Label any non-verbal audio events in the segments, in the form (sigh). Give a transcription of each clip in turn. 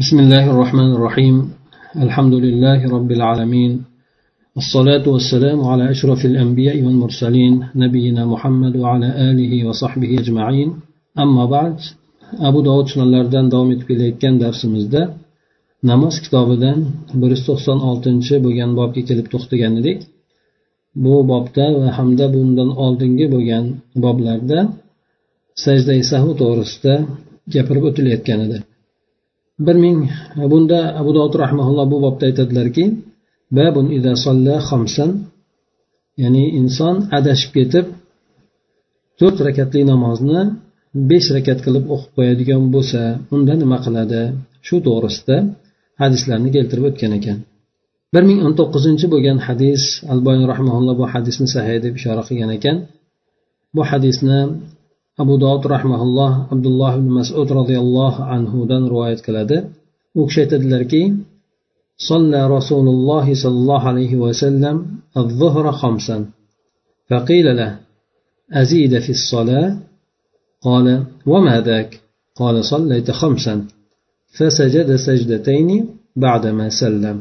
بسم الله الرحمن الرحيم الحمد لله رب العالمين الصلاة والسلام على أشرف الأنبياء والمرسلين نبينا محمد وعلى آله وصحبه أجمعين أما بعد أبو داود sunanlaridan davom etib kelayotgan darsimizda namoz kitobidan bir yuz to'qson oltinchi bo'lgan bobga kelib to'xtagan edik bu bobda va hamda bundan oldingi bo'lgan boblarda sajda sahu to'g'risida gapirib o'tilayotgan edi Bir ming e, bunda abu dovud rahmaulloh bu bobda aytadilarki babun ida solla xomsan ya'ni inson adashib ketib to'rt rakatli namozni besh rakat qilib o'qib qo'yadigan bo'lsa unda nima qiladi? Shu to'g'risida hadislarni keltirib o'tgan ekan. Bir ming o'n to'qqizinchi bo'lgan hadis alboy rahmaulloh bu hadisni sahiy deb ishora qilgan ekan. Bu hadisni abu dovud rahmaulloh abdulloh ibn masud roziyallohu anhudan rivoyat qiladi u kishi aytadilarki صلى رسول الله صلى الله عليه وسلم الظهر خمسا فقيل له أزيد في الصلاة قال وما ذاك قال صليت خمسا فسجد سجدتين بعدما سلم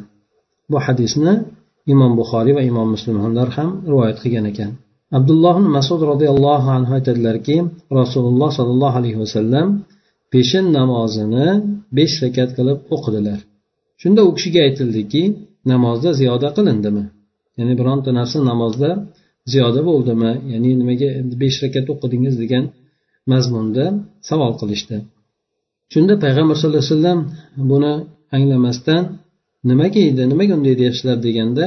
bu hadisni imom buxoriy va imom muslimlar ham rivoyat qilgan ekan Abdulloh masud roziyallohu anhu aytadilarki rasululloh sollallohu alayhi vasallam peshin namozini besh rakat qilib o'qidilar. Shunda u kishiga aytildiki namozda ziyoda qilindimi? Ya'ni bironta narsa namozda ziyoda bo'ldimi? Ya'ni nimaga besh rakat o'qidingiz degan mazmunda savol qilishdi. Shunda payg'ambar sallallohu alayhi vasallam buni anglamasdan nimaga edi? Nimaga unday deyapsizlar? deganda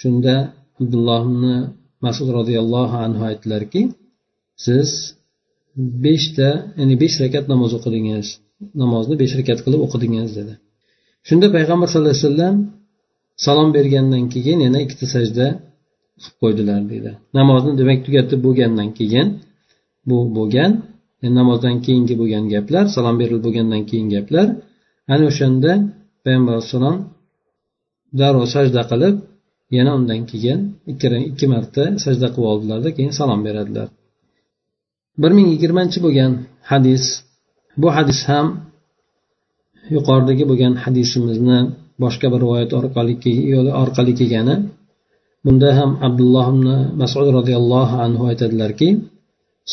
shunda abdullohni masud roziyallohu anhu aytdilarki siz beshta ya'ni besh rakat namoz o'qidingiz namozni besh rakat qilib o'qidingiz dedi. Shunda payg'ambar sallallohu alayhi vasallam salom bergandan keyin yana ikkita sajda qilib qo'ydilar deydi namozni demak tugatib bo'lgandan keyin bu bo'lgan namozdan keyingi bo'lgan gaplar salom berilib bo'lgandan keyin gaplar ana o'shanda payg'ambar alayhissalom darrov sajda qilib yana undan keyin ikki marta sajda qilib oldilarda keyin salom beradilar bir ming yigirmanchi bo'lgan hadis bu hadis ham yuqoridagi bo'lgan hadisimizni boshqa bir rivoyat orqali yo'li orqali kelgani bunda ham abdulloh ibn masud roziyallohu anhu aytadilarki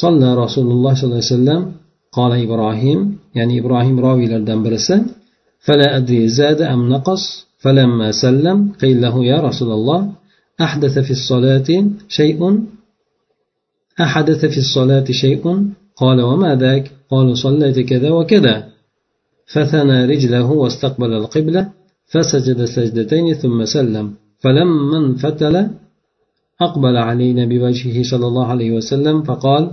صلى رسول الله صلى الله عليه وسلم قال إبراهيم يعني إبراهيم راوي لردن برسة فلا أدري زاد أم نقص فلما سلم قيل له يا رسول الله أحدث في الصلاة شيء؟ أحدث في الصلاة شيء؟ قال وما ذاك؟ قالوا صليت كذا وكذا. فثنى رجله واستقبل القبلة فسجد سجدتين ثم سلم. فلما انفتل أقبل علينا بوجهه صلى الله عليه وسلم فقال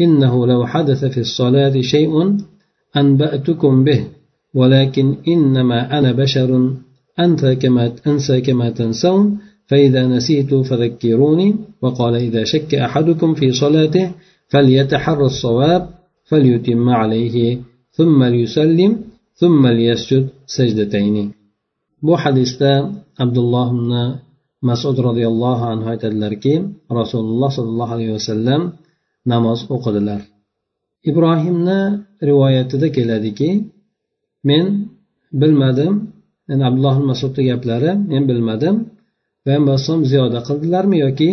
إنه لو حدث في الصلاة شيء أنبأتكم به ولكن إنما أنا بشر. أنسى كما أنسى كما تنسون فإذا نسيت فذكروني وقال إذا شك أحدكم في صلاته فليتحرى الصواب فليتم عليه ثم ليسلم ثم ليسجد سجدتين bu hadisda abdulloh ibn masud roziyallohu anhu aytadilarki rasululloh sollallohu alayhi vasallam namoz o'qidilar ibrohimni rivoyatida keladiki men bilmadim yani abdulloh masudni gaplari men bilmadim payg'ambar alayhisalom ziyoda qildilarmi yoki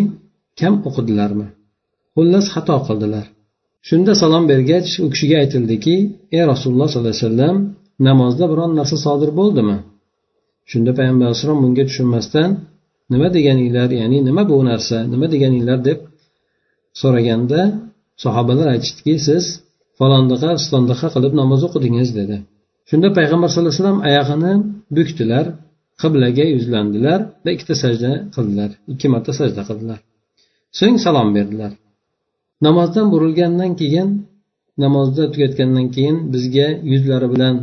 kam o'qidilarmi? Xullas xato qildilar. Shunda salom bergach u kishiga aytildiki ey rasululloh sollallohu alayhi vasallam namozda biron narsa sodir bo'ldimi? Shunda payg'ambar alayhissalom bunga tushunmasdan nima deganinglar ya'ni nima bu narsa nima deganinglar? deb so'raganda sahobalar aytishdiki siz falondaqa pistondaqa qilib namoz o'qidingiz dedi. Shunda payg'ambar sallallohu alayhi vasallam oyog'ini bukdilar qiblaga yuzlandilar va ikkita sajda qildilar ikki marta sajda qildilar. So'ng salom berdilar. Namozdan burilgandan keyin namozni tugatgandan keyin bizga yuzlari bilan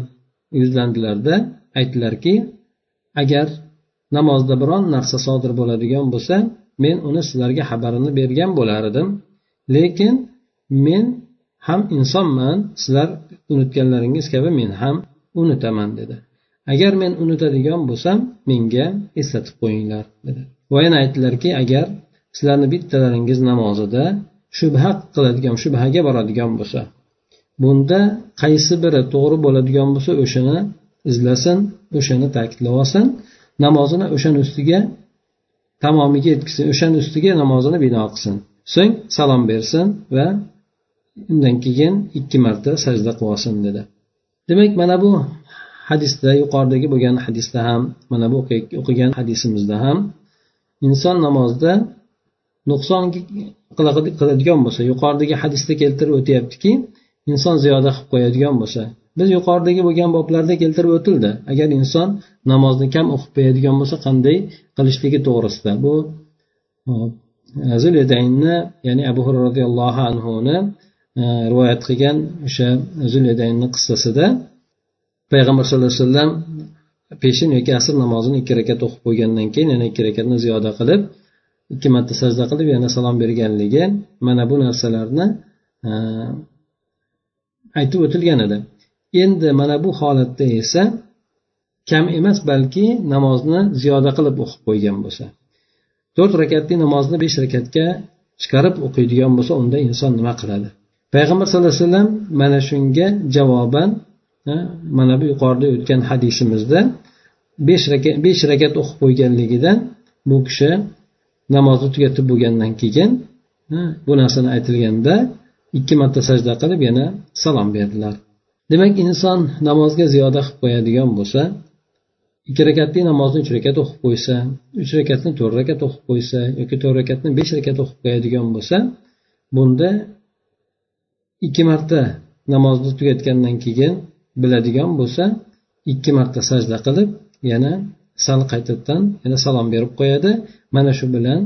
yuzlandilarda aytdilarki agar namozda biron narsa sodir bo'ladigan bo'lsa men uni sizlarga xabarini bergan bo'lar edim. Lekin men ham insonman sizlar unutganlaringiz kabi men ham unutaman dedi. Agar men unutadigan bo'lsam menga eslatib qo'yinglar dedi. Va yana aytdilarki agar sizlarni bittalaringiz namozida shubha qiladigan shubhaga boradigan bo'lsa bunda qaysi biri to'g'ri bo'ladigan bo'lsa o'shani izlasin o'shani ta'kidlab olsin namozini o'shani ustiga tamomiga yetkazsin o'shani ustiga namozini bino qilsin. So'ng salom bersin va undan keyin ikki marta sajda qilsin dedi. Demak mana bu hadisda yuqoridagi bo'lgan hadisda ham mana bu o'qigan hadisimizda ham inson namozda nuqson qiladigan bo'lsa yuqoridagi hadisda keltirib o'tyaptiki inson ziyoda qilib qo'yadigan bo'lsa biz yuqoridagi bo'lgan boblarda keltirib o'tildi. Agar inson namozni kam o'qib qo'yadigan bo'lsa qanday qilishligi to'g'risida. Bu e, zulyadaynni ya'ni abu hurra roziyallohu anhuni rivoyat qilgan o'sha zulyadaynni qissasida payg'ambar sallallohu alayhi vasallam peshin yoki asr namozini ikki rakat o'qib qo'ygandan keyin yana ikki rakatni ziyoda qilib ikki marta sajda qilib yana salom berganligi mana bu narsalarni aytib o'tilgan edi. Endi mana bu holatda esa kam emas balki namozni ziyoda qilib o'qib qo'ygan bo'lsa. To'rt rakatli namozni besh rakatga chiqarib o'qiydigan bo'lsa unda inson nima qiladi? Payg'ambar sallallohu alayhi vasallam mana shunga javoban mana bu yuqorida o'tgan hadisimizda besh rakat besh rakat o'qib qo'yganligidan bu kishi namozni tugatib bo'lgandan keyin bu narsani aytilganda ikki marta sajda qilib yana salom berdilar. Demak inson namozga ziyoda qilib qo'yadigan bo'lsa ikki rakatli namozni uch rakat o'qib qo'ysa uch rakatni to'rt rakat o'qib qo'ysa yoki to'rt rakatni besh rakat o'qib qo'yadigan bo'lsa bunda ikki marta namozni tugatgandan keyin biladigan bo'lsa ikki marta sajda qilib yana sal qaytadan yana salom berib qo'yadi. Mana shu bilan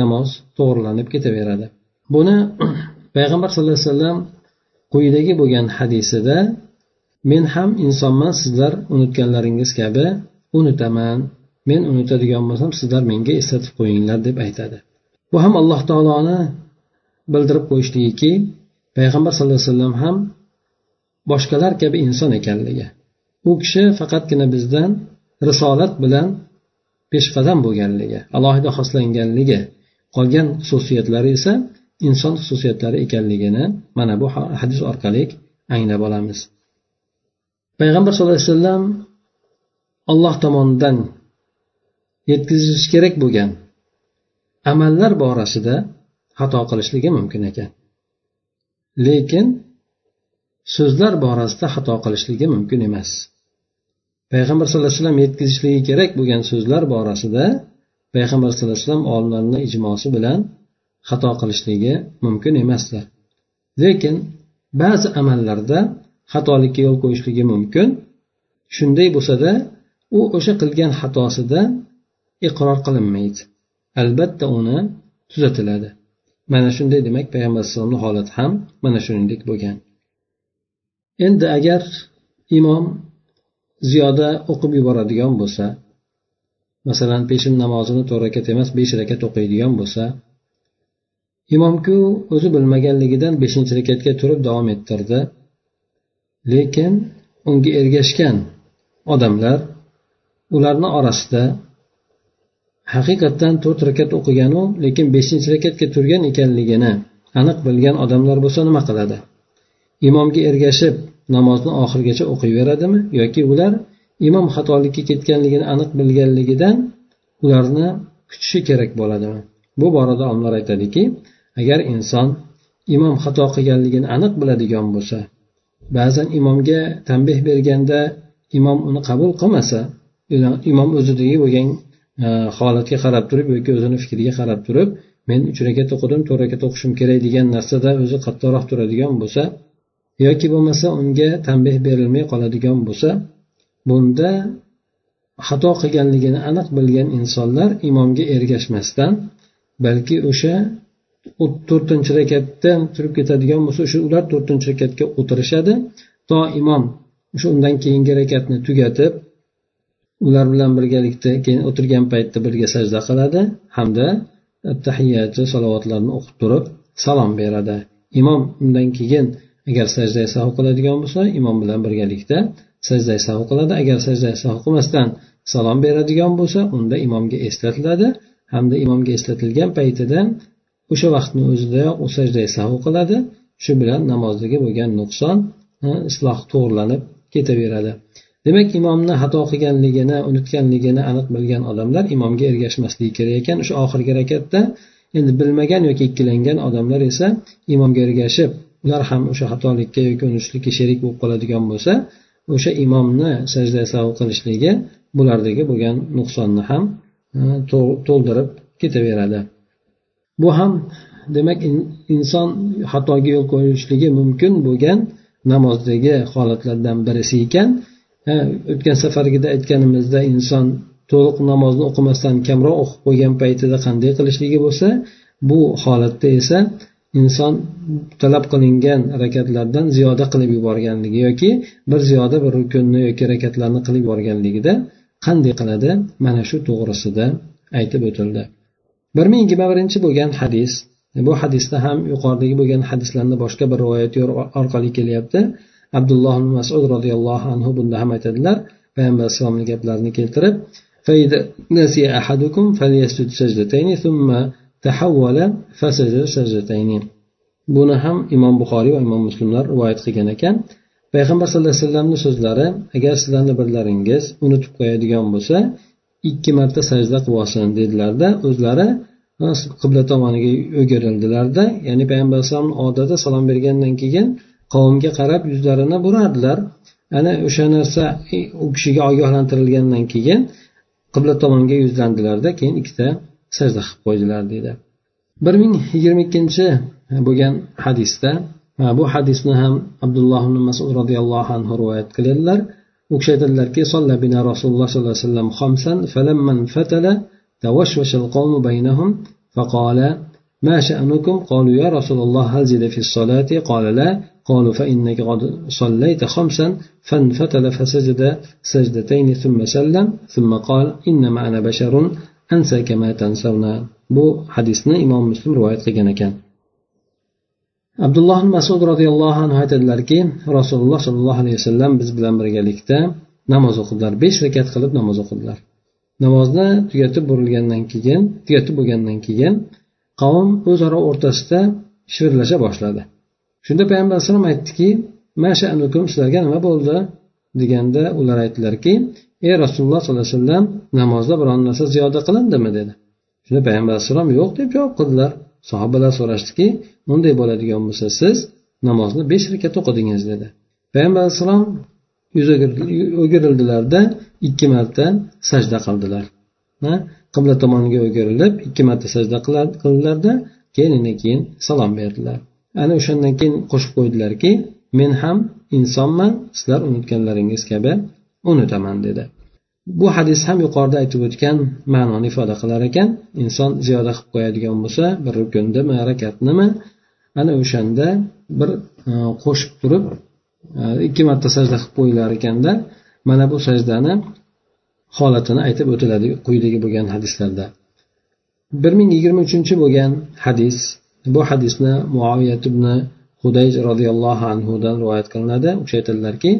namoz to'g'rilanib ketaveradi. Buni (clears throat) payg'ambar sallallohu alayhi vasallam quyidagi bo'lgan hadisida men ham insonman sizlar unutganlaringiz kabi unutaman. Men unutadigan bo'lsam sizlar menga eslatib qo'yinglar deb aytadi. Bu ham alloh taoloni bildirib qo'yishligiki payg'ambar sallallohu alayhi vasallam ham boshqalar kabi inson ekanligi. U kishi faqatgina bizdan risolat bilan peshqadam bo'lganligi alohida xoslanganligi qolgan xususiyatlari esa inson xususiyatlari ekanligini mana bu hadis orqali anglab olamiz. Payg'ambar sallallohu alayhi vasallam alloh tomonidan yetkazish kerak bo'lgan amallar borasida xato qilishligi mumkin ekan. Lekin so'zlar borasida xato qilishligi mumkin emas. Payg'ambar sallallohu alayhi vasallam yetkazishligi kerak bo'lgan so'zlar borasida payg'ambar sallallohu alayhi vasallam olimlarni ijmosi bilan xato qilishligi mumkin emasdir lekin ba'zi amallarda xatolikka yo'l qo'yishligi mumkin. Shunday bo'lsada u o'sha qilgan xatosida iqror qilinmaydi. Albatta uni tuzatiladi. Mana shunday demak payg'ambar alayhissalomni holati ham mana shuningdek bo'lgan. Endi agar imom ziyoda o'qib yuboradigan bo'lsa masalan peshin namozini to'rt rakat emas besh rakat o'qiydigan bo'lsa imomku o'zi bilmaganligidan beshinchi rakatga turib davom ettirdi. Lekin unga ergashgan odamlar ularni orasida haqiqatdan to'rt rakat o'qiganu lekin beshinchi rakatga turgan ekanligini aniq bilgan odamlar bo'lsa nima qiladi. Imomga ergashib namozni oxirigacha o'qiyveradimi yoki ular imom xatolikka ketganligini aniq bilganligidan ularni kutishi kerak bo'ladimi? Bu borada olimlar aytadiki agar inson imom xato qilganligini aniq biladigan bo'lsa ba'zan imomga tanbeh berganda imom uni qabul qilmasa imom o'zidagi bo'lgan Э, holatga qarab turib yoki o'zini fikriga qarab turib men uch rakat o'qidim to'rt rakat o'qishim kerak degan narsada o'zi qattiqroq turadigan bo'lsa yoki bo'lmasa unga tanbeh berilmay qoladigan bo'lsa bunda xato qilganligini aniq bilgan insonlar imomga ergashmasdan balki o'sha to'rtinchi rakatdan turib ketadigan bo'lsa o'sha ular to'rtinchi rakatga o'tirishadi. To imom o'sha undan keyingi rakatni tugatib ular bilan birgalikda keyin o'tirgan paytda birga sajda qiladi hamda e, tahiyati salovatlarni o'qib turib salom beradi. Imom undan keyin agar sajda sahu qiladigan bo'lsa imom bilan birgalikda sajda sahu qiladi. Agar sajda sahu qilmasdan salom beradigan bo'lsa unda imomga eslatiladi hamda imomga eslatilgan paytida o'sha vaqtni o'zidayoq u sajda sahu qiladi. Shu bilan namozdagi bo'lgan nuqson e, isloh to'g'irlanib ketaveradi. Demak imomni xato qilganligini unutganligini aniq bilgan odamlar imomga ergashmasligi kerak ekan. O'sha oxirgi rakatda endi bilmagan yoki ikkilangan odamlar esa imomga ergashib ular ham o'sha xatolikka yoki unutishlikka sherik bo'lib qoladigan bo'lsa o'sha imomni sajda sav qilishligi bulardagi bo'lgan nuqsonni ham e, to'ldirib ketaveradi. Bu ham demak inson xatoga yo'l qo'yishligi mumkin bo'lgan namozdagi holatlardan birisi ekan. O'tgan safargida aytganimizda inson to'liq namozni o'qimasdan kamroq o'qib qo'ygan paytida qanday qilishligi bo'lsa bu holatda esa inson talab qilingan harakatlardan ziyoda qilib yuborganligi yoki bir ziyoda bir rukunni yoki harakatlarni qilib yuborganligida qanday qiladi? Mana shu to'g'risida aytib o'tildi. bir ming yigirma birinchi bo'lgan hadis bu hadisda ham yuqoridagi bo'lgan hadislarni boshqa bir rivoyat orqali kelyapti. Abdulloh masud roziyallohu anhu bunda ham aytadilar. Payg'ambar alayhissalomni gaplarini keltirib buni ham imom buxoriy va imom muslimlar rivoyat qilgan ekan. Payg'ambar sallallohu alayhi vasallamni so'zlari agar sizlarni birlaringiz unutib qo'yadigan bo'lsa ikki marta sajda qilib olsin dedilarda o'zlari qibla tomoniga o'girildilarda ya'ni payg'ambar alayhisalom odati salom bergandan keyin qavmga qarab yuzlarini burardilar ana o'sha narsa u kishiga ogohlantirilgandan keyin qibla tomonga yuzlandilarda keyin ikkita sajda qilib qo'ydilar deydi bir ming yigirma ikkinchi bo'lgan hadisda bu hadisni ham abdulloh ibn masud roziyallohu anhu rivoyat qiladilar u kishi aytadilarki bina rasululloh sollallohu alayhi vasallam xomsan falamman fatala توشوش القوم بينهم فقال ما شأنكم قالوا يا رسول الله هل زد في الصلاة قال لا قالوا فإنك قد صليت خمسا فانفتل فسجد سجدتين ثم سلم ثم قال إنما أنا بشر أنسى كما تنسون bu hadisni imom muslim rivoyat qilgan ekan abdulloh masud roziyallohu anhu aytadilarki rasululloh sollallohu alayhi vasallam biz bilan birgalikda namoz o'qidilar besh rakat qilib namoz o'qidilar namozni tugatib burilgandan keyin tugatib bo'lgandan keyin qavm o'zaro o'rtasida shivirlasha boshladi Shunda payg'ambar alayhisalom aytdiki mashanukum sizlarga nima bo'ldi? deganda ular aytdilarki ey rasululloh sollallohu alayhi vasallam namozda biron narsa ziyoda qilindimi? dedi. Shunda payg'ambar alayhissalom yo'q deb javob qildilar. Sahobalar so'rashdiki unday bo'ladigan bo'lsa siz namozni besh rakat o'qidingiz dedi. Payg'ambar alayhissalom yuz o'girildilarda ikki marta sajda qildilar. Qibla tomoniga o'girilib ikki marta sajda qildilarda keyin keyin salom berdilar. Ana o'shandan keyin qo'shib qo'ydilarki men ham insonman sizlar unutganlaringiz kabi unutaman dedi. Bu hadis ham yuqorida aytib o'tgan ma'noni ifoda qilar ekan. Inson ziyoda qilib qo'yadigan bo'lsa bir rukundami rakatnimi ana o'shanda bir e, qo'shib turib e, ikki marta sajda qilib qo'yilar ekanda mana bu sajdani holatini aytib o'tiladi quyidagi bo'lgan hadislarda. Bir ming yigirma uchinchi bo'lgan hadis bu hadisni muoviyat ibn hudayj roziyallohu anhudan rivoyat qilinadi. U kishi aytadilarki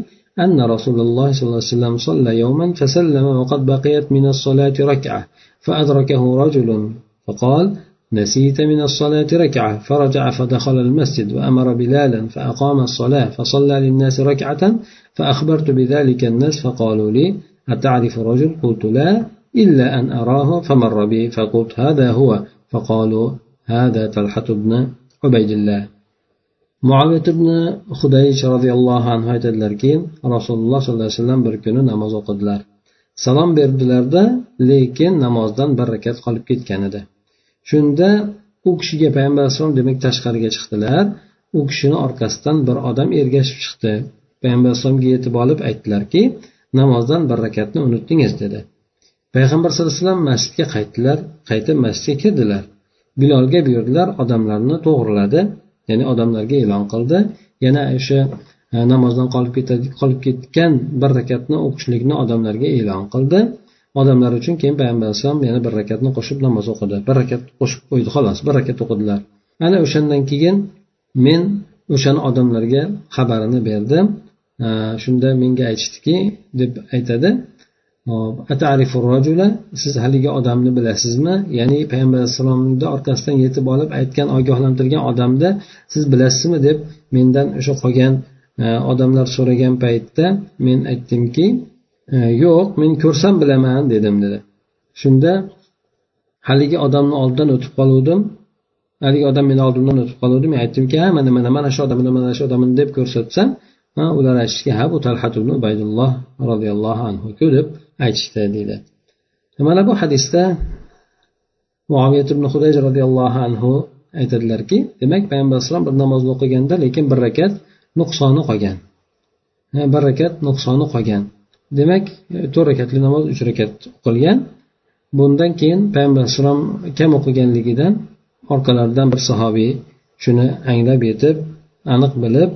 أن رسول الله صلى الله عليه وسلم صلى يوما فسلم وقد بقيت من الصلاة ركعة فأدركه رجل فقال نسيت من الصلاة ركعة فرجع فدخل المسجد وأمر بلالا فأقام الصلاة فصلى للناس ركعة فأخبرت بذلك الناس فقالوا لي أتعرف رجل قلت لا إلا أن أراه فمر بي فقلت هذا هو فقالوا هذا طلحة بن عبيد الله muaviyat ibn hudaysh roziyallohu anhu aytadilarki rasululloh sollallohu alayhi vasallam bir kuni namoz o'qidilar salom berdilarda lekin namozdan bir rakat qolib ketgan edi shunda u kishiga payg'ambar alayhisalom demak tashqariga chiqdilar u kishini orqasidan bir odam ergashib chiqdi payg'ambar alayhisalomga yetib olib aytdilarki namozdan bir rakatni unutdingiz dedi payg'ambar sallallohu alayhi vasallam masjidga qaytdilar qaytib masjidga kirdilar Bilolga buyurdilar odamlarni to'g'riladi ya'ni odamlarga e'lon qildi. Yana o'sha e, namozdan qolib qolib ketgan bir rakatni o'qishlikni odamlarga e'lon qildi. Odamlar uchun keyin payg'ambar alayhisalom yana bir rakatni qo'shib namoz o'qidi. Bir rakat qo'shib qo'ydi xolos bir rakat o'qidilar. Ana o'shandan keyin men o'shani odamlarga xabarini berdim. E, shunda menga aytishdiki deb aytadi. Siz haligi odamni bilasizmi? Ya'ni payg'ambar alayhissalomni orqasidan yetib olib aytgan ogohlantirgan odamni siz bilasizmi deb mendan o'sha qolgan e, odamlar so'ragan paytda men aytdimki e, yo'q men ko'rsam bilaman dedim dedi. Shunda haligi odamni oldidan o'tib qoluvdim. Haligi odam meni oldimdan o'tib qoluvdi men aytdimki ha mana mana mana shu odamni mana shu odamni deb ko'rsatsam ular aytishdiki ha bu talhat ibn ubaydulloh roziyallohu anhuku deb aytishdi deydi. Mana bu hadisda muaviyat ibn hudayj roziyallohu anhu aytadilarki demak payg'ambar alayhisalom bir namozni o'qiganda lekin bir rakat nuqsoni qolgan. Bir rakat nuqsoni qolgan. Demak to'rt rakatli namoz uch rakat o'qilgan bundan keyin payg'ambar alayhissalom kam o'qiganligidan orqalaridan bir sahobiy shuni anglab yetib aniq bilib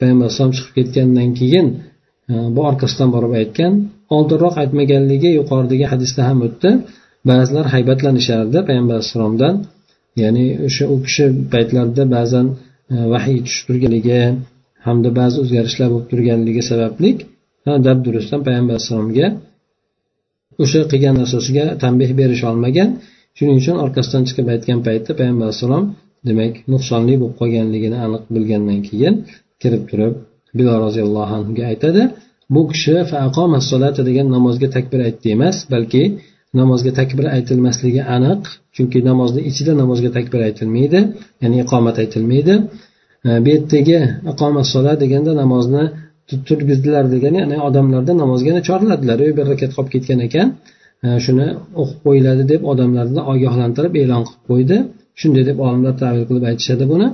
payg'ambar alayhisalom chiqib ketgandan keyin bu orqasidan borib aytgan oldinroq aytmaganligi yuqoridagi hadisda ham o'tdi. Ba'zilar haybatlanishardi. Payg'ambar alayhissalomdan ya'ni o'sha u kishi paytlarida ba'zan e, vahiy tushib turganligi hamda ba'zi o'zgarishlar bo'lib turganligi sababli dabdurustdan payg'ambar alayhissalomga o'sha qilgan narsasiga tanbeh berisholmagan shuning uchun orqasidan chiqib aytgan paytda payg'ambar alayhissalom demak nuqsonli bo'lib qolganligini aniq bilgandan keyin kirib turib bilol roziyallohu anhuga aytadi. Bu kishi degan namozga takbir aytdi emas balki namozga takbir aytilmasligi aniq chunki namozni ichida namozga takbir aytilmaydi ya'ni iqomat aytilmaydi. E, bu yerdagi iqomat sola deganda namozni turgizdilar degani ya'ni odamlarda namozga chorladilar bir rakat qolib ketgan ekan. E, shuni o'qib qo'yiladi deb odamlarni ogohlantirib e'lon qilib qo'ydi. Shunday deb olimlar tavil qilib aytishadi buni.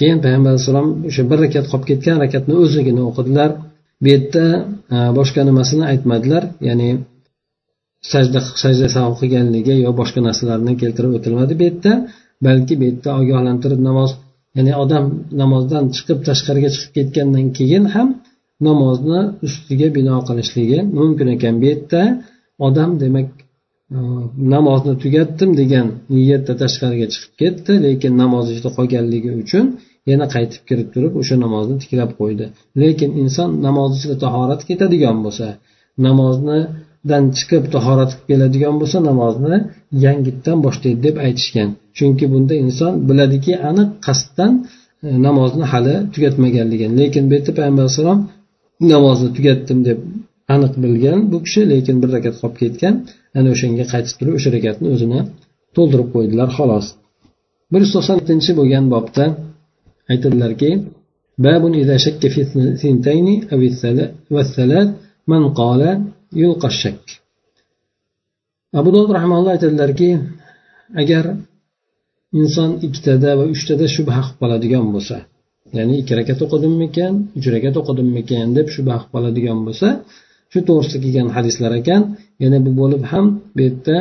Keyin payg'ambar alayhissalom o'sha bir rakat qolib ketgan rakatni o'zligini o'qidilar. Bu yerda e, boshqa nimasini aytmadilar. Ya'ni sajda sajda o'qiganligi qilganligi yo boshqa narsalarni keltirib o'tilmadi bu yerda. Balki bu yerda ogohlantirib namoz ya'ni odam namozdan chiqib tashqariga chiqib ketgandan keyin ham namozni ustiga bino qilishligi mumkin ekan bu yerda. Odam demak e, namozni tugatdim degan niyatda tashqariga chiqib ketdi lekin namoz ichida qolganligi uchun yana qaytib kirib turib o'sha namozni tiklab qo'ydi. Lekin inson namoz ichida tahorat ketadigan bo'lsa namoznidan chiqib tahorat qilib keladigan bo'lsa namozni yangitdan boshlaydi deb aytishgan. Chunki bunda inson biladiki aniq qasddan e, namozni hali tugatmaganligini. Lekin bu yerda payg'ambar alayhissalom namozni tugatdim deb aniq bilgan bu kishi lekin bir rakat qolib ketgan ana o'shanga qaytib turib o'sha rakatni o'zini to'ldirib qo'ydilar xolos. Bir yuz to'qson yettinchi bo'lgan bobda aytadilarki باب إذا شك في الثنتين أو والثلاث من قال يلقى الشك abu dovud rahmaulloh aytadilarki agar inson ikkitada va uchtada shubha qilib qoladigan bo'lsa ya'ni ikki rakat o'qidimmikan uch rakat o'qidimmikan deb shubha qilib qoladigan bo'lsa shu to'g'risida kelgan hadislar ekan yana bu bo'lib ham bu yerda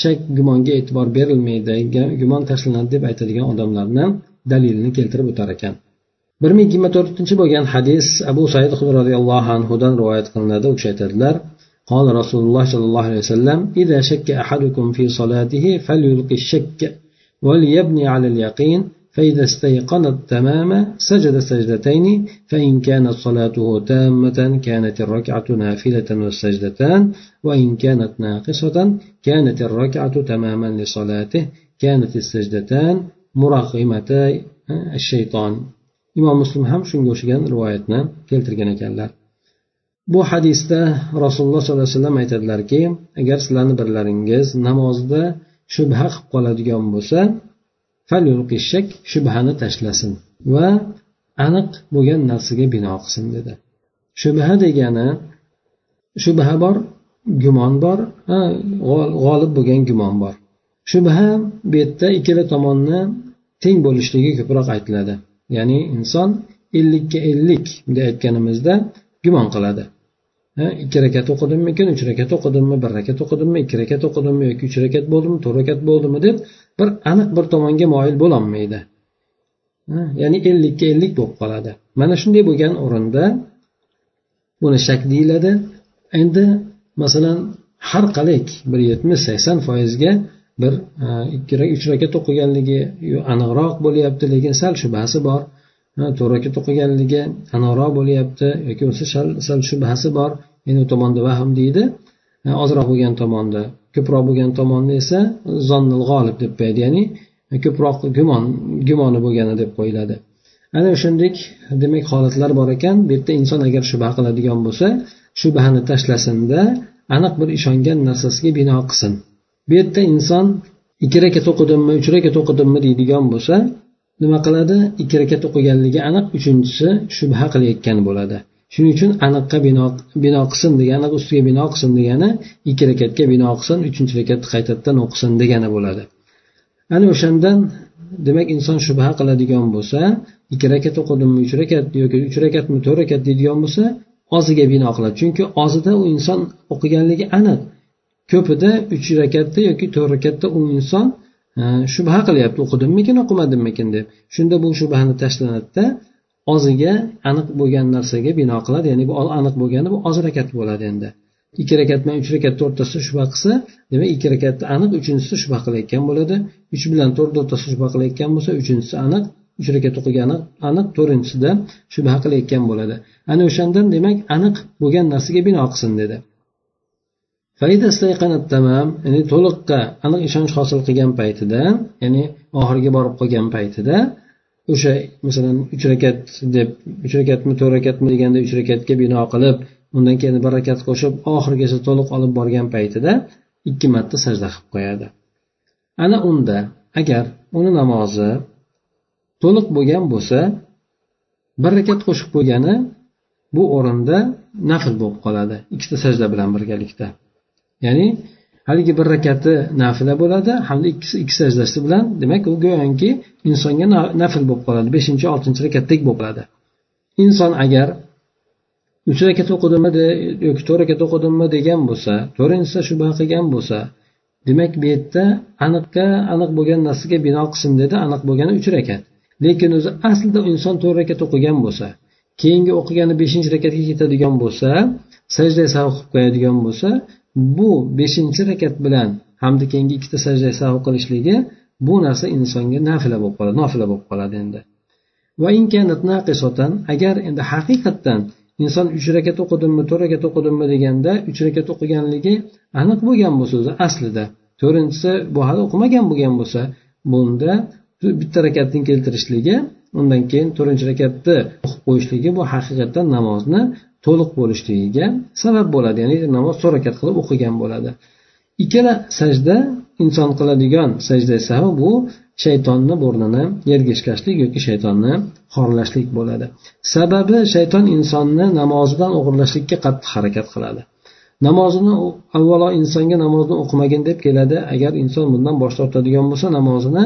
shak gumonga e'tibor berilmaydi gumon tashlanadi deb aytadigan odamlarni dalilini keltirib o'tar ekan bir ming yigirma to'rtinchi bo'lgan hadis abu said roziyallohu anhudan rivoyat qilinadi u kishi aytadilar قال رسول الله صلى الله عليه وسلم إذا شك أحدكم في صلاته فليلقي الشك وليبني على اليقين فإذا استيقن التمام سجد سجدتين فإن كانت صلاته تامة كانت الركعة نافلة والسجدتان وإن كانت ناقصة كانت الركعة تماما لصلاته كانت السجدتان muraqimati shayton imom muslim ham shunga o'xshagan rivoyatni keltirgan ekanlar. Bu hadisda rasululloh sollallohu alayhi vasallam aytadilarki agar sizlarni birlaringiz namozda shubha qilib qoladigan bo'lsa shubhani tashlasin va aniq bo'lgan narsaga bino qilsin dedi. Shubha degani shubha bor gumon bor g'olib bo'lgan gumon bor. Shubha bu yerda ikkala tomonni teng bo'lishligi ko'proq aytiladi. Ya'ni inson ellikka ellik bunday aytganimizda gumon qiladi. Ikki rakat o'qidimmikin uch rakat o'qidimmi bir rakat o'qidimmi ikki rakat o'qidimmi yoki uch rakat bo'ldimi to'rt rakat bo'ldimi deb bir aniq bir tomonga moyil bo'lolmaydi. Ya'ni ellikka ellik bo'lib qoladi. Mana shunday bo'lgan o'rinda buni shak deyiladi. Endi masalan har qalay bir yetmish sakson foizga bir e, ikki uch rakat o'qiganligi aniqroq bo'lyapti lekin sal shubhasi bor. To'rt rakat o'qiganligi aniqroq bo'lyapti yoki bo'lmasa sal shubhasi bor. Endi u tomonda vahm deydi. Ozroq bo'lgan tomonda ko'proq bo'lgan tomonni esa zonnil g'olib deb qo'yadi ya'ni ko'proq gumon gumoni bo'lgani deb qo'yiladi. Ana o'shandek demak holatlar bor ekan. Bu yerda inson agar shubha qiladigan bo'lsa shubhani tashlasinda aniq bir ishongan narsasiga bino qilsin. Bu yerda inson ikki rakat o'qidimmi uch rakat o'qidimmi deydigan bo'lsa nima qiladi? Ikki rakat o'qiganligi aniq uchinchisi shubha qilayotgan bo'ladi. Shuning uchun aniqqa bino bino qilsin degani aniq ustiga bino qilsin degani ikki rakatga bino qilsin uchinchi rakatni qaytadan o'qisin degani bo'ladi. Ana o'shandan demak inson shubha qiladigan bo'lsa ikki rakat o'qidimmi uch rakat yoki uch rakatmi to'rt rakat deydigan bo'lsa oziga bino qiladi. Chunki ozida u inson o'qiganligi aniq. Ko'pida uch rakatda yoki to'rt rakatda u inson e, shubha qilyapti. O'qidimmikin o'qimadimmikin deb. Shunda bu shubhani tashlanadida oziga aniq bo'lgan narsaga bino qiladi. Ya'ni bu aniq bo'lgani bu oz rakat bo'ladi endi. Ikki rakat bilan uch rakat o'rtasida shubha qilsa demak ikki rakatni aniq uchinchisida shubha qilayotgan bo'ladi. Uch bilan to'rt o'rtasida shubha qilayotgan bo'lsa uchinchisi aniq uch rakat o'qigani aniq to'rtinchisida shubha qilayotgan bo'ladi. Ana o'shandan demak aniq bo'lgan narsaga bino qilsin dedi. Ya'ni to'liqqa aniq ishonch hosil qilgan paytida ya'ni oxiriga borib qolgan paytida o'sha masalan uch rakat deb uch rakatmi to'rt rakatmi deganda uch rakatga bino qilib undan keyin bir rakat qo'shib oxirigacha to'liq olib borgan paytida ikki marta sajda qilib qo'yadi. Ana unda agar uni namozi to'liq bo'lgan bo'lsa bir rakat qo'shib qo'ygani bu o'rinda nafl bo'lib qoladi ikkita sajda bilan birgalikda. Ya'ni haligi bir rakati nafila bo'ladi hamda ikkisi ikki sajdasi bilan demak u go'yoki insonga nafl bo'lib qoladi beshinchi oltinchi rakatdek bo'lib qoladi. Inson agar uch rakat o'qidimmi yoki to'rt rakat o'qidimmi degan bo'lsa to'rtinchisida shubha qilgan bo'lsa demak bu yerda aniqqa aniq bo'lgan narsaga bino qilsin dedi aniq bo'lgani uch rakat. Lekin o'zi aslida inson to'rt rakat o'qigan bo'lsa keyingi o'qigani beshinchi rakatga ketadigan bo'lsa sajda sahv qilib qo'yadigan bo'lsa bu beshinchi rakat bilan hamda keyingi ikkita sajda sahv qilishligi bu narsa insonga nafila bo'lib qoladi nofila bo'lib qoladi endi. Va agar endi haqiqatdan inson uch rakat o'qidimmi to'rt rakat o'qidimmi deganda uch rakat o'qiganligi aniq bo'lgan bo'lsa o'zi aslida to'rtinchisi bu hali o'qimagan bo'lgan bo'lsa bunda bitta rakatni keltirishligi undan keyin to'rtinchi rakatni o'qib qo'yishligi bu haqiqatdan namozni to'liq bo'lishligiga sabab bo'ladi ya'ni namoz to'rt rakat qilib o'qigan bo'ladi. Ikkala sajda inson qiladigan sajda esa bu shaytonni burnini yerga ishkashlik yoki shaytonni xorlashlik bo'ladi. Sababi shayton insonni namozidan o'g'irlashlikka qattiq harakat qiladi. Namozini avvalo insonga namozni o'qimagin deb keladi. Agar inson bundan bosh tortadigan bo'lsa namozini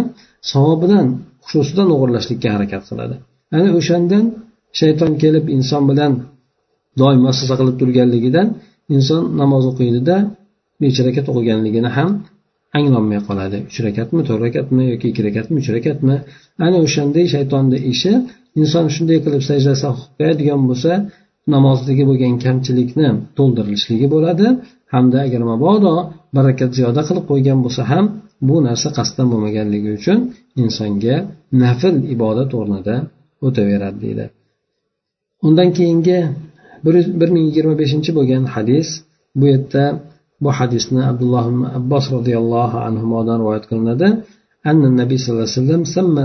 savobidan xususidan o'g'irlashlikka harakat qiladi. Ana o'shandan shayton kelib inson bilan doim vasvasa qilib turganligidan inson namoz o'qiydida necha rakat o'qiganligini ham anglolmay qoladi. Uch rakatmi to'rt rakatmi yoki ikki rakatmi uch rakatmi? Ana o'shanday shaytonni ishi inson shunday qilib sajda qilib qo'yadigan bo'lsa namozdagi bo'lgan kamchilikni to'ldirilishligi bo'ladi. Hamda agar mabodo barakat ziyoda qilib qo'ygan bo'lsa ham bu narsa qasddan bo'lmaganligi uchun insonga nafl ibodat o'rnida o'taveradi deydi. Undan keyingi bir ming yigirma beshinchi bo'lgan hadis bu yerda bu hadisni abdulloh ibn abbos roziyallohu anhudan rivoyat qilinadi. Anna nabiy sallallohu alayhi vasallam samma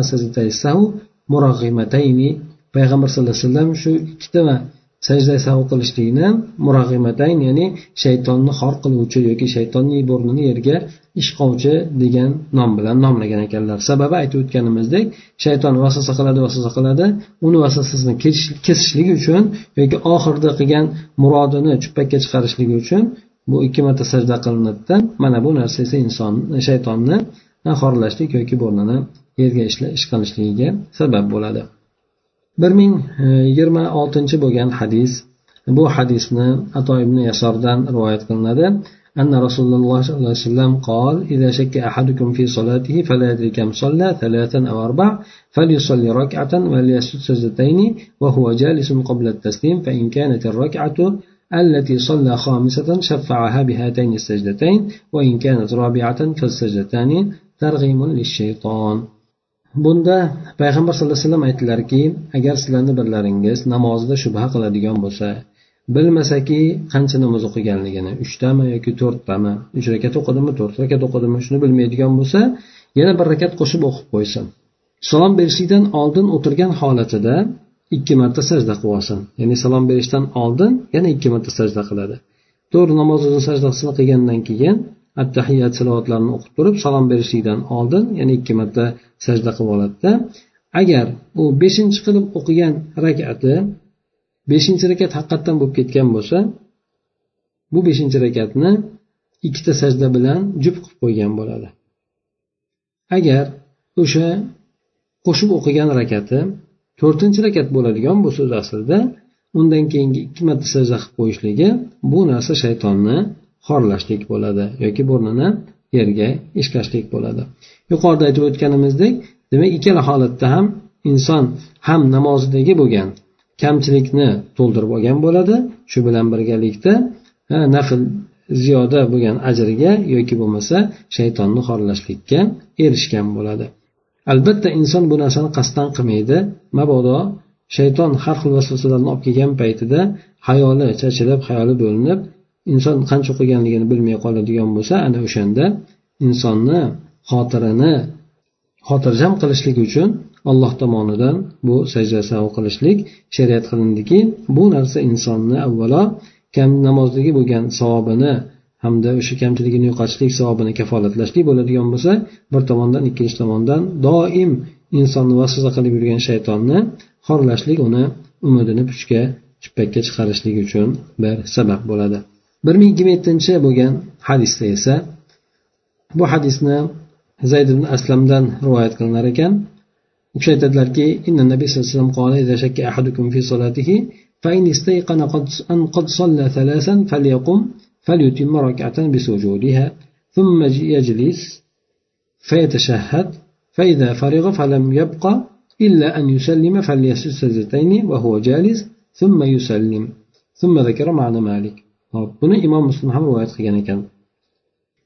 payg'ambar sallallohu alayhi vasallam shu ikkita sajda sahu qilishlikni murag'imatayn ya'ni shaytonni xor qiluvchi yoki shaytonning burnini yerga ishqovchi degan nom bilan nomlagan ekanlar. Sababi aytib o'tganimizdek shayton vasvasa qiladi vasvasa qiladi. Uni vasvasasini kesishligi uchun yoki oxirida qilgan murodini chuppakka chiqarishligi uchun bu ikki marta sajda qilinadida mana bu narsa esa inson shaytonni xorlashlik yoki burnini yerga ishqalishligiga sabab bo'ladi. Bir ming e, yigirma oltinchi bo'lgan hadis. Bu hadisni ato ibn yasordan rivoyat qilinadi. أن رسول الله صلى الله عليه وسلم قال إذا شك أحدكم في صلاته فلا يدري كم صلى ثلاثا أو أربع فليصلي ركعة وليسجد سجدتين وهو جالس قبل التسليم فإن كانت الركعة التي صلى خامسة شفعها بهاتين السجدتين وإن كانت رابعة فالسجدتان ترغيم للشيطان. Bunda payg'ambar sallallohu alayhi vasallam aytdilarki agar sizlarni birlaringiz namozida shubha qiladigan bo'lsa bilmasaki qancha namoz o'qiganligini uchtami yoki to'rttami uch rakat o'qidimi to'rt rakat o'qidimi shuni bilmaydigan bo'lsa yana bir rakat qo'shib o'qib qo'ysin. Salom berishlikdan oldin o'tirgan holatida ikki marta sajda qilib olsin ya'ni salom berishdan oldin yana ikki marta sajda qiladi. To'g'ri namoz sajdasini qilgandan keyin attahiyat salovatlarni o'qib turib salom berishlikdan oldin yana ikki marta sajda qilib oladida agar u beshinchi qilib o'qigan rakati beshinchi rakat haqiqatdan bo'lib ketgan bo'lsa bu beshinchi rakatni ikkita sajda bilan jub qilib qo'ygan bo'ladi. Agar o'sha qo'shib o'qigan rakati to'rtinchi rakat bo'ladigan bo'lsa o'zi aslida undan keyingi ikki marta sajda qilib qo'yishligi bu narsa shaytonni xorlashlik bo'ladi yoki burnini yerga ishlashlik bo'ladi. Yuqorida aytib o'tganimizdek demak ikkala holatda ham inson ham namozidagi bo'lgan kamchilikni to'ldirib olgan bo'ladi. Shu bilan birgalikda nafl ziyoda bo'lgan ajriga yoki bo'lmasa shaytonni xorlashlikka erishgan bo'ladi. Albatta inson bu narsani qasddan qilmaydi. Mabodo shayton har xil vasvasalarni olib kelgan paytida hayoli chachilib hayoli bo'linib inson qancha o'qiganligini bilmay qoladigan bo'lsa ana o'shanda insonni xotirini xotirjam qilishlik uchun alloh tomonidan bu sajda sahu qilishlik shariat qilindiki bu narsa insonni avvalo kam namozdagi bo'lgan savobini hamda o'sha kamchiligini yo'qotishlik savobini kafolatlashlik bo'ladigan bo'lsa bir tomondan ikkinchi tomondan doim insonni vasvasa qilib yurgan shaytonni xorlashlik uni umidini puchga chippakka chiqarishlik uchun bir sabab bo'ladi. Bir ming yigirma yettinchi bo'lgan hadisda esa bu hadisni zayd ibn aslamdan rivoyat qilinar ekan. وشيء تدلك إن النبي صلى الله عليه وسلم قال إذا شك أحدكم في صلاته فإن استيقن قد أن قد صلى ثلاثا فليقم فليتم ركعة بسجودها ثم يجلس فيتشهد فإذا فرغ فلم يبقى إلا أن يسلم فليسجد سجدتين وهو جالس ثم يسلم ثم ذكر معنى مالك. هنا إمام مسلم حمر وعيد خيانا كان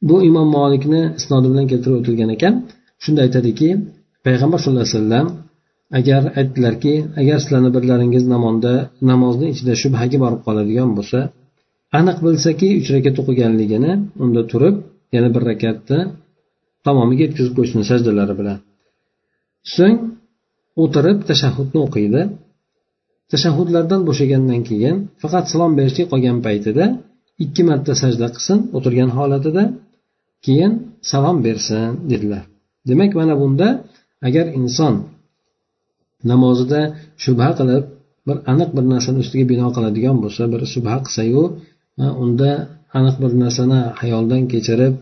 بو إمام مالكنا اسناد بلان كتر وطل كان شن دايتا payg'ambar sallallohu alayhi vasallam agar aytdilarki agar sizlarni birlaringiz namonda namozni ichida shubhaga borib qoladigan bo'lsa aniq bilsaki uch rakat o'qiganligini unda turib yana bir rakatni tamomiga yetkazib qo'ysin sajdalari bilan. So'ng o'tirib tashahhudni o'qiydi. Tashahhudlardan bo'shagandan keyin faqat salom berishga qolgan paytida ikki marta sajda qilsin o'tirgan holatida keyin salom bersin dedilar. Demak mana bunda agar inson namozida shubha qilib bir aniq bir narsani ustiga bino qiladigan bo'lsa bir shubha qilsayu unda aniq bir narsani hayoldan kechirib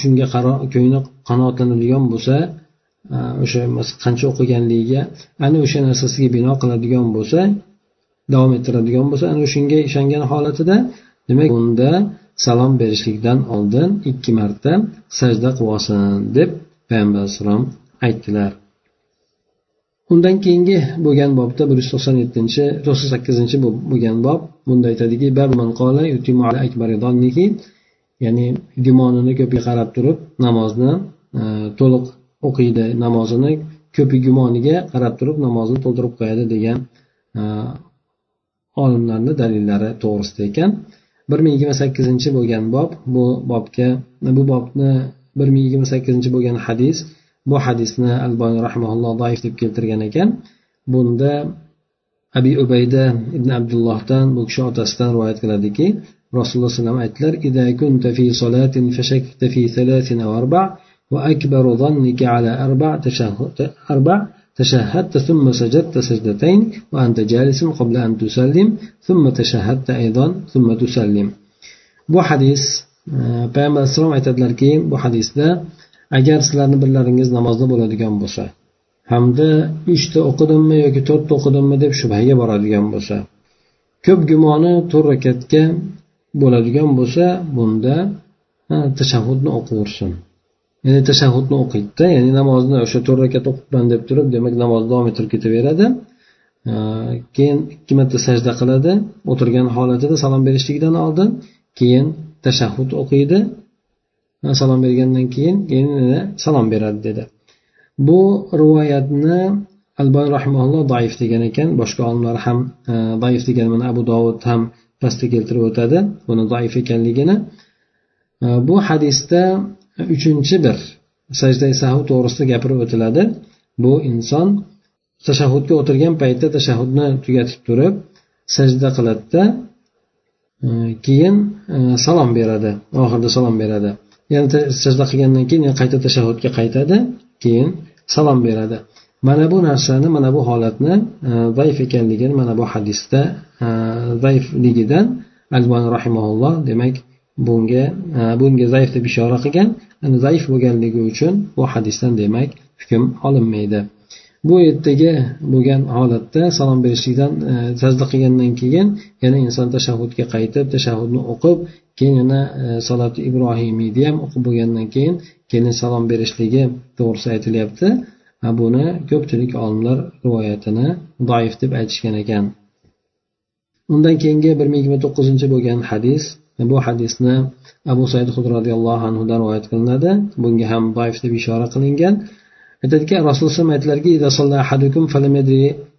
shunga ko'ngli qanoatlanadigan bo'lsa o'sha qancha o'qiganligiga ana o'sha narsasiga bino qiladigan bo'lsa davom ettiradigan bo'lsa ana shunga ishongan holatida demak unda salom berishlikdan oldin ikki marta sajda qilib olsin deb payg'ambar alayhissalom aytdilar. Undan keyingi bo'lgan bobda bir yuz to'qson yettinchi to'qson sakkizinchi bo'lgan bob bunda aytadiki ya'ni gumonini ko'piga qarab turib namozni e, to'liq o'qiydi namozini ko'pi gumoniga qarab turib namozni to'ldirib qo'yadi degan e, olimlarni dalillari to'g'risida ekan. Bir ming yigirma sakkizinchi bo'lgan bob bu bobga bu bobni bir ming yigirma sakkizinchi bo'lgan hadis bu hadisni alboniy rahmaulloh doif deb keltirgan ekan bunda abi ubayda ibn abdullohdan bu kishi otasidan rivoyat qiladiki rasululloh alayhi aytdilar إذا كنت في صلاة فشكت في ثلاث أو أربع وأكبر ظنك على أربع تشهد أربع تشهدت ثم سجدت سجدتين وأنت جالس قبل أن تسلم ثم تشهدت أيضا ثم تسلم bu hadis payg'ambar alayhissalom aytadilarki bu hadisda agar sizlarni birlaringiz namozda bo'ladigan bo'lsa hamda uchta o'qidimmi yoki to'rtta o'qidimmi deb shubhaga boradigan bo'lsa ko'p gumoni to'rt rakatga bo'ladigan bo'lsa bunda tashahhudni o'qiversin ya'ni tashahhudni o'qiydida ya'ni namozni o'sha to'rt rakat o'qibman deb turib demak namozni davom ettirib ketaveradi. Keyin ikki marta sajda qiladi o'tirgan holatida salom berishligidan oldin keyin tashahhud o'qiydi. Salom bergandan keyin keyin salom beradi dedi. Bu rivoyatni albon rahimaulloh doif degan ekan boshqa olimlar ham e, doif degan mana abu dovud ham pastda keltirib o'tadi buni doif ekanligini. E, bu hadisda uchinchi bir sajda sahu to'g'risida gapirib o'tiladi. Bu inson tashahhudga o'tirgan paytda tashahhudni tugatib turib sajda qiladida e, keyin salom beradi oxirida salom beradi. Yana sajda qilgandan keyin yana qayta tashahhudga qaytadi keyin salom beradi. Mana bu narsani mana bu holatni e, zaif ekanligini mana bu hadisda e, zaifligidan albani rahimaulloh demak bunga e, bunga zaif deb ishora qilgan. Zaif bo'lganligi uchun bu hadisdan demak hukm olinmaydi. Bu yerdagi bo'lgan holatda salom berishlikdan sajda qilgandan keyin yana inson tashahhudga qaytib tashahhudni o'qib keyin yana e, saloti ibrohimiyni ham o'qib bo'lgandan keyin keyin salom berishligi to'g'risida aytilyapti. Buni ko'pchilik olimlar rivoyatini doif deb aytishgan ekan. Undan keyingi bir ming yigirma to'qqizinchi bo'lgan hadis e, bu hadisni abu said hud roziyallohu anhudan rivoyat qilinadi. Bunga ham doif deb ishora qilingan. aytadiki rasululloh aytdilarki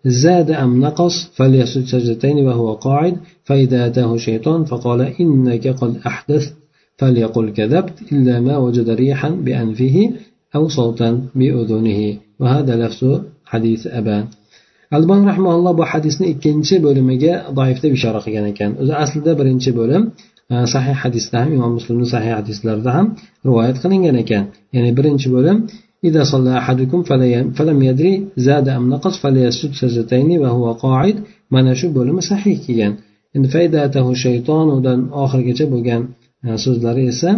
زاد أم نقص فليسجد سجدتين وهو قاعد فإذا أتاه شيطان فقال إنك قد أحدثت فليقل كذبت إلا ما وجد ريحا بأنفه أو صوتا بأذنه وهذا لفظ حديث أبان albon rahmaulloh bu hadisni ikkinchi bo'limiga doif deb ishora qilgan ekan o'zi aslida birinchi bo'lim e, sahih hadisda ham imom muslimni sahih hadislarida ham rivoyat qilingan ekan ya'ni birinchi bo'lim إذا صلى أحدكم فلم يدري زاد أم نقص فليسجد سجدتين وهو قاعد mana shu bo'limi sahih kelgan endi faydatahu shaytonudan oxirigacha bo'lgan e, so'zlari esa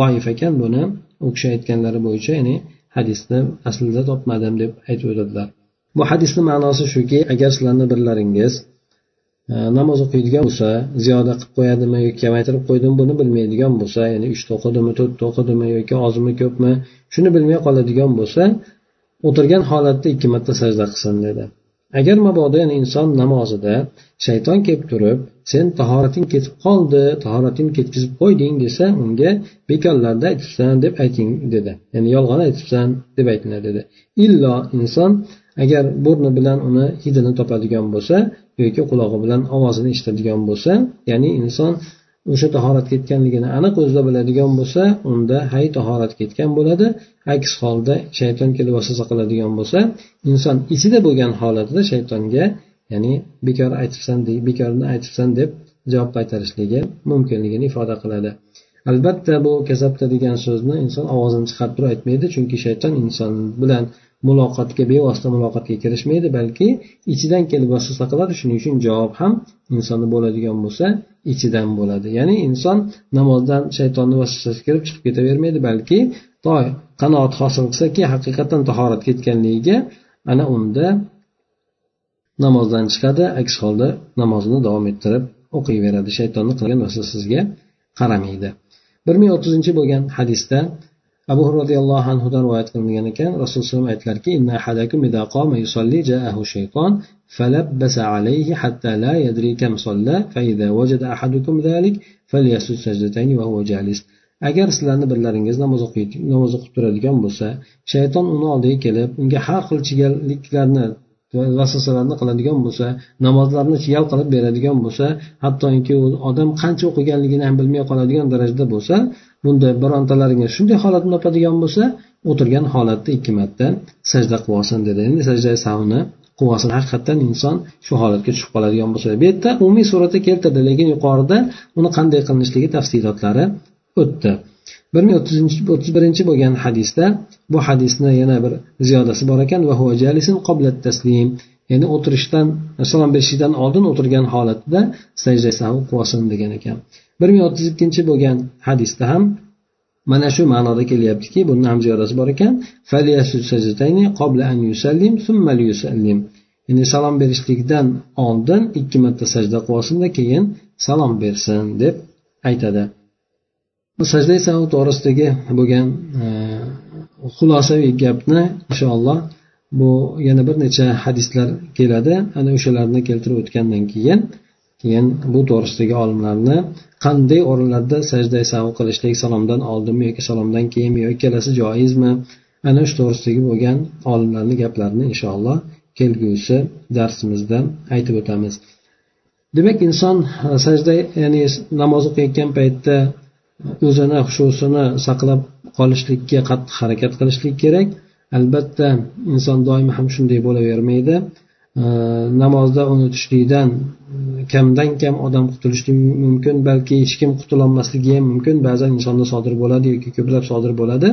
doif ekan buni u kishi aytganlari bo'yicha ya'ni hadisni aslida topmadim deb aytib o'tadilar bu hadisni ma'nosi shuki agar sizlarni birlaringiz e, Э, namoz o'qiydigan bo'lsa ziyoda qilib qo'yadimi yoki kamaytirib qo'ydimi buni bilmaydigan bo'lsa ya'ni uchta o'qidimi to'rtta o'qidimi yoki ozmi ko'pmi shuni bilmay qoladigan bo'lsa o'tirgan holatda ikki marta sajda qilsin dedi. Agar mabodo ya'ni inson namozida shayton kelib turib sen tahorating ketib qoldi tahoratingni ketkazib qo'yding desa unga bekorlarda aytibsan deb ayting dedi. Ya'ni yolg'on aytibsan deb aytinglar dedi. Illo inson agar burni bilan uni hidini topadigan bo'lsa yoki qulog'i bilan ovozini eshitadigan bo'lsa ya'ni inson o'sha tahorat ketganligini aniq o'zida biladigan bo'lsa unda hay tahorat ketgan bo'ladi. Aks holda shayton kelib vasvasa qiladigan bo'lsa inson ichida bo'lgan holatida shaytonga ya'ni bekor aytibsan bekorni aytibsan deb javob qaytarishligi mumkinligini ifoda qiladi. Albatta bu kasabda degan so'zni inson ovozini chiqarib turib aytmaydi chunki shayton inson bilan muloqotga bevosita muloqotga kirishmaydi balki ichidan kelib vasvasa qiladi. Shuning uchun javob ham insonda bo'ladigan bo'lsa ichidan bo'ladi. Ya'ni inson namozdan shaytonni vasvasasi kirib chiqib ketavermaydi balki to qanoat hosil qilsaki haqiqatdan tahorat ketganligiga ana unda namozdan chiqadi. Aks holda namozini davom ettirib o'qiyveradi shaytonni qilgan vasvasasiga qaramaydi. Bir ming o'ttizinchi bo'lgan hadisda abu roziyallohu anhudan rivoyat qilingan ekan rasululloh aytdilarki فلبس عليه حتى لا يدري كم صلى فإذا وجد أحدكم ذلك فليسجد سجدتين وهو جالس agar sizlarni birlaringiz namoz o'qiydi namoz o'qib turadigan bo'lsa shayton uni oldiga kelib unga har xil chigalliklarni vasvasalarni qiladigan bo'lsa namozlarni chiyal qilib beradigan bo'lsa hattoki odam qancha o'qiganligini ham bilmay qoladigan darajada bo'lsa bunda birontalaringiz shunday holatni topadigan bo'lsa o'tirgan holatda ikki marta sajda qilib olsin dedi. Endi sajda savni qilib olsin haqiqatdan inson shu holatga tushib qoladigan bo'lsa. Bu yerda umumiy suratda keltirdi lekin yuqorida uni qanday qilinishligi tafsilotlari o'tdi. Bir ming o'ttiz birinchi bo'lgan hadisda bu hadisni yana bir ziyodasi bor ekan. Ya'ni o'tirishdan salom berishlikdan oldin o'tirgan holatida sajda sahu qilsin degan ekan. Bir ming o'ttiz ikkinchi bo'lgan hadisda ham mana shu ma'noda kelyaptiki buni ham ziyodasi bor ekan. Ya'ni salom berishlikdan oldin ikki marta sajda qilib olsinda keyin salom bersin deb aytadi. Bu sajda sahu to'g'risidagi bo'lgan e, xulosaviy gapni inshaalloh bu yana bir necha hadislar keladi. Ana o'shalarni keltirib o'tgandan keyin keyin bu to'g'risidagi olimlarni qanday o'rinlarda sajda sahu qilishlik salomdan oldinmi yoki salomdan keyinmi yoki ikkalasi joizmi? Ana shu to'g'risidagi bo'lgan olimlarni gaplarini inshaalloh kelgusi darsimizda aytib o'tamiz. Demak inson e, sajda ya'ni namoz o'qiyotgan paytda o'zini hushusini saqlab qolishlikka qattiq harakat qilishlik kerak. Albatta inson doim ham shunday bo'lavermaydi. Namozda unutishlikdan kamdan kam odam qutulishi mumkin balki hech kim qutulolmasligi ham mumkin. Ba'zan insonda sodir bo'ladi yoki ko'plab sodir bo'ladi.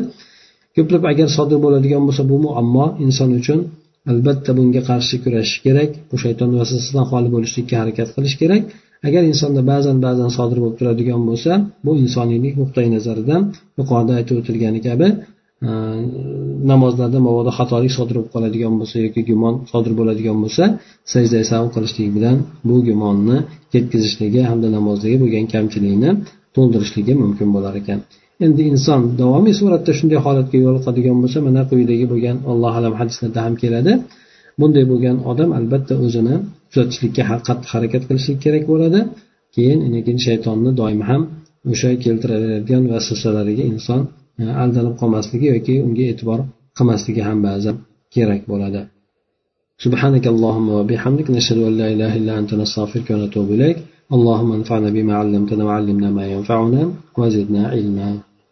Ko'plab agar sodir bo'ladigan bo'lsa bu muammo inson uchun albatta bunga qarshi kurashish kerak. Bu shayton vasvasasidan xoli bo'lishlikka harakat qilish kerak. Agar insonda ba'zan ba'zan sodir bo'lib turadigan bo'lsa bu insoniylik nuqtai nazaridan yuqorida aytib o'tilgani kabi Э, namozlarda mabodo xatolik sodir bo'lib qoladigan bo'lsa yoki gumon sodir bo'ladigan bo'lsa sajda savl qilishlik bilan bu gumonni ketkazishligi hamda namozdagi bo'lgan kamchilikni to'ldirishligi mumkin bo'lar ekan. Endi inson davomiy suratda shunday holatga yo'liqadigan bo'lsa mana quyidagi bo'lgan alloh alam hadislarda ham keladi. Bunday bo'lgan odam albatta o'zini tuzatishlikka qattiq harakat qilishlik kerak bo'ladi. Keyin keyin shaytonni doim ham o'sha keltiraveradigan vasvasalariga inson aldanib qolmasligi yoki unga e'tibor qilmasligi ham ba'zan kerak bo'ladi سبحانك اللهم وبحمدك نشهد أن لا إله إلا أنت نستغفرك ونتوب إليك اللهم انفعنا بما علمتنا وعلمنا ما ينفعنا وزدنا علما